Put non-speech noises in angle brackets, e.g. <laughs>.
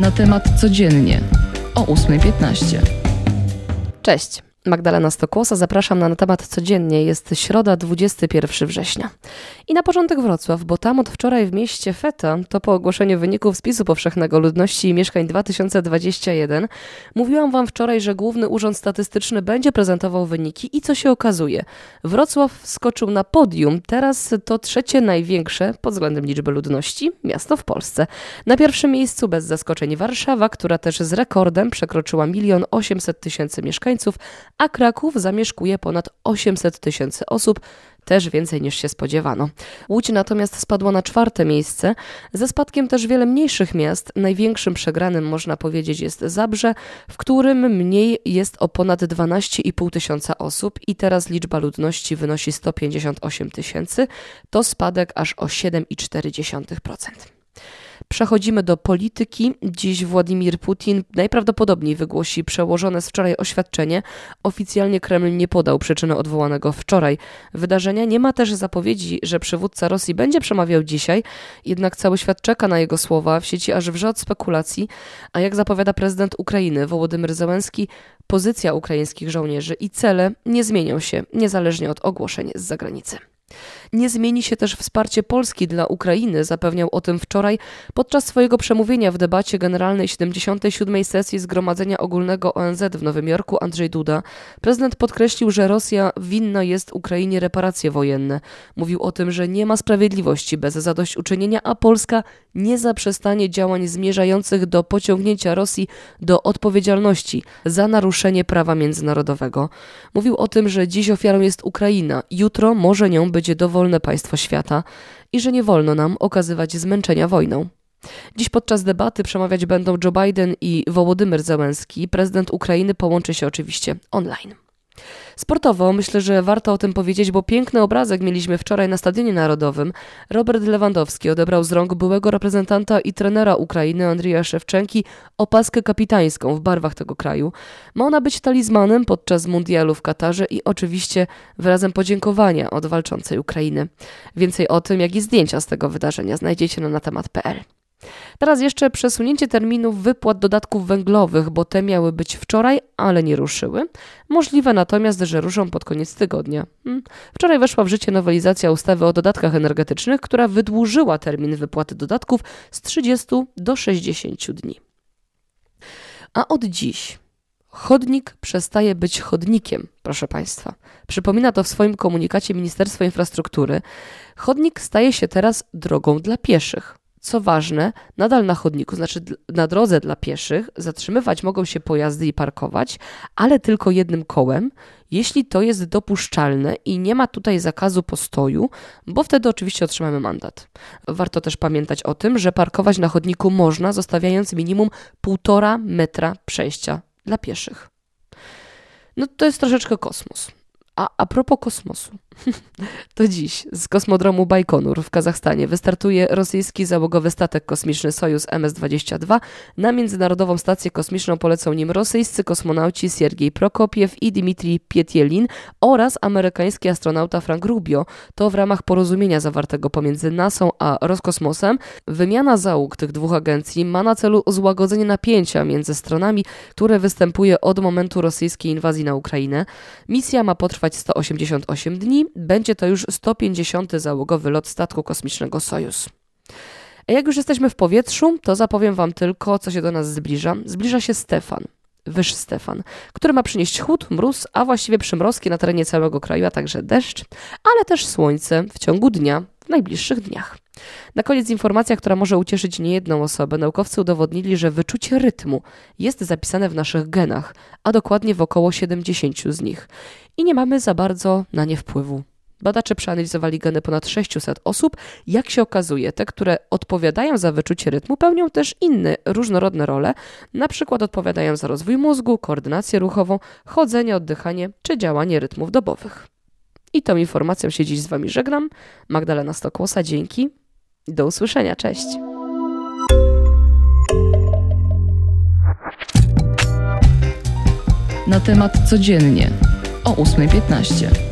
Na temat codziennie o 8.15. Cześć. Magdalena Stokłosa, zapraszam na, na temat codziennie. Jest środa, 21 września. I na początek Wrocław, bo tam od wczoraj w mieście Feta, to po ogłoszeniu wyników spisu powszechnego ludności i mieszkań 2021, mówiłam wam wczoraj, że Główny Urząd Statystyczny będzie prezentował wyniki i co się okazuje? Wrocław wskoczył na podium. Teraz to trzecie największe pod względem liczby ludności miasto w Polsce. Na pierwszym miejscu bez zaskoczeń Warszawa, która też z rekordem przekroczyła milion 800 tysięcy mieszkańców, a Kraków zamieszkuje ponad 800 tysięcy osób, też więcej niż się spodziewano. Łódź natomiast spadła na czwarte miejsce, ze spadkiem też wiele mniejszych miast. Największym przegranym można powiedzieć jest Zabrze, w którym mniej jest o ponad 12,5 tysiąca osób i teraz liczba ludności wynosi 158 tysięcy. To spadek aż o 7,4%. Przechodzimy do polityki. Dziś Władimir Putin najprawdopodobniej wygłosi przełożone z wczoraj oświadczenie. Oficjalnie Kreml nie podał przyczyny odwołanego wczoraj wydarzenia. Nie ma też zapowiedzi, że przywódca Rosji będzie przemawiał dzisiaj, jednak cały świat czeka na jego słowa. W sieci aż wrze od spekulacji, a jak zapowiada prezydent Ukrainy Wołodymyr Zełenski, pozycja ukraińskich żołnierzy i cele nie zmienią się niezależnie od ogłoszeń z zagranicy. Nie zmieni się też wsparcie Polski dla Ukrainy, zapewniał o tym wczoraj podczas swojego przemówienia w debacie generalnej 77. sesji Zgromadzenia Ogólnego ONZ w Nowym Jorku Andrzej Duda. Prezydent podkreślił, że Rosja winna jest Ukrainie reparacje wojenne. Mówił o tym, że nie ma sprawiedliwości bez zadośćuczynienia, a Polska nie zaprzestanie działań zmierzających do pociągnięcia Rosji do odpowiedzialności za naruszenie prawa międzynarodowego. Mówił o tym, że dziś ofiarą jest Ukraina, jutro może nią być dowolne państwo świata i że nie wolno nam okazywać zmęczenia wojną. Dziś podczas debaty przemawiać będą Joe Biden i Wołodymyr Zełenski. Prezydent Ukrainy połączy się oczywiście online. Sportowo myślę, że warto o tym powiedzieć, bo piękny obrazek mieliśmy wczoraj na Stadionie Narodowym. Robert Lewandowski odebrał z rąk byłego reprezentanta i trenera Ukrainy Andrija Szewczenki opaskę kapitańską w barwach tego kraju. Ma ona być talizmanem podczas mundialu w Katarze i oczywiście wyrazem podziękowania od walczącej Ukrainy. Więcej o tym, jak i zdjęcia z tego wydarzenia znajdziecie na natemat.pl. Teraz jeszcze przesunięcie terminów wypłat dodatków węglowych, bo te miały być wczoraj, ale nie ruszyły. Możliwe natomiast, że ruszą pod koniec tygodnia. Hmm. Wczoraj weszła w życie nowelizacja ustawy o dodatkach energetycznych, która wydłużyła termin wypłaty dodatków z 30 do 60 dni. A od dziś Chodnik przestaje być chodnikiem, proszę Państwa. Przypomina to w swoim komunikacie Ministerstwo Infrastruktury. Chodnik staje się teraz drogą dla pieszych. Co ważne, nadal na chodniku, znaczy na drodze dla pieszych, zatrzymywać mogą się pojazdy i parkować, ale tylko jednym kołem, jeśli to jest dopuszczalne i nie ma tutaj zakazu postoju, bo wtedy oczywiście otrzymamy mandat. Warto też pamiętać o tym, że parkować na chodniku można, zostawiając minimum 1,5 metra przejścia dla pieszych. No to jest troszeczkę kosmos. A a propos kosmosu, <laughs> to dziś z kosmodromu Bajkonur w Kazachstanie wystartuje rosyjski załogowy statek kosmiczny Sojus MS-22. Na Międzynarodową Stację Kosmiczną polecą nim rosyjscy kosmonauci Siergiej Prokopiew i Dmitrij Pietielin oraz amerykański astronauta Frank Rubio. To w ramach porozumienia zawartego pomiędzy NASA a Roskosmosem. Wymiana załóg tych dwóch agencji ma na celu złagodzenie napięcia między stronami, które występuje od momentu rosyjskiej inwazji na Ukrainę. Misja ma potrwać 188 dni, będzie to już 150. załogowy lot statku kosmicznego Sojus. A jak już jesteśmy w powietrzu, to zapowiem Wam tylko, co się do nas zbliża. Zbliża się Stefan, wyż Stefan, który ma przynieść chłód, mróz, a właściwie przymrozki na terenie całego kraju, a także deszcz, ale też słońce w ciągu dnia, najbliższych dniach. Na koniec informacja, która może ucieszyć niejedną osobę. Naukowcy udowodnili, że wyczucie rytmu jest zapisane w naszych genach, a dokładnie w około 70 z nich. I nie mamy za bardzo na nie wpływu. Badacze przeanalizowali geny ponad 600 osób. Jak się okazuje, te, które odpowiadają za wyczucie rytmu, pełnią też inne różnorodne role, na przykład odpowiadają za rozwój mózgu, koordynację ruchową, chodzenie, oddychanie czy działanie rytmów dobowych. I tą informacją się dziś z Wami żegnam. Magdalena Stokłosa, dzięki. Do usłyszenia, cześć. Na temat codziennie o 8.15.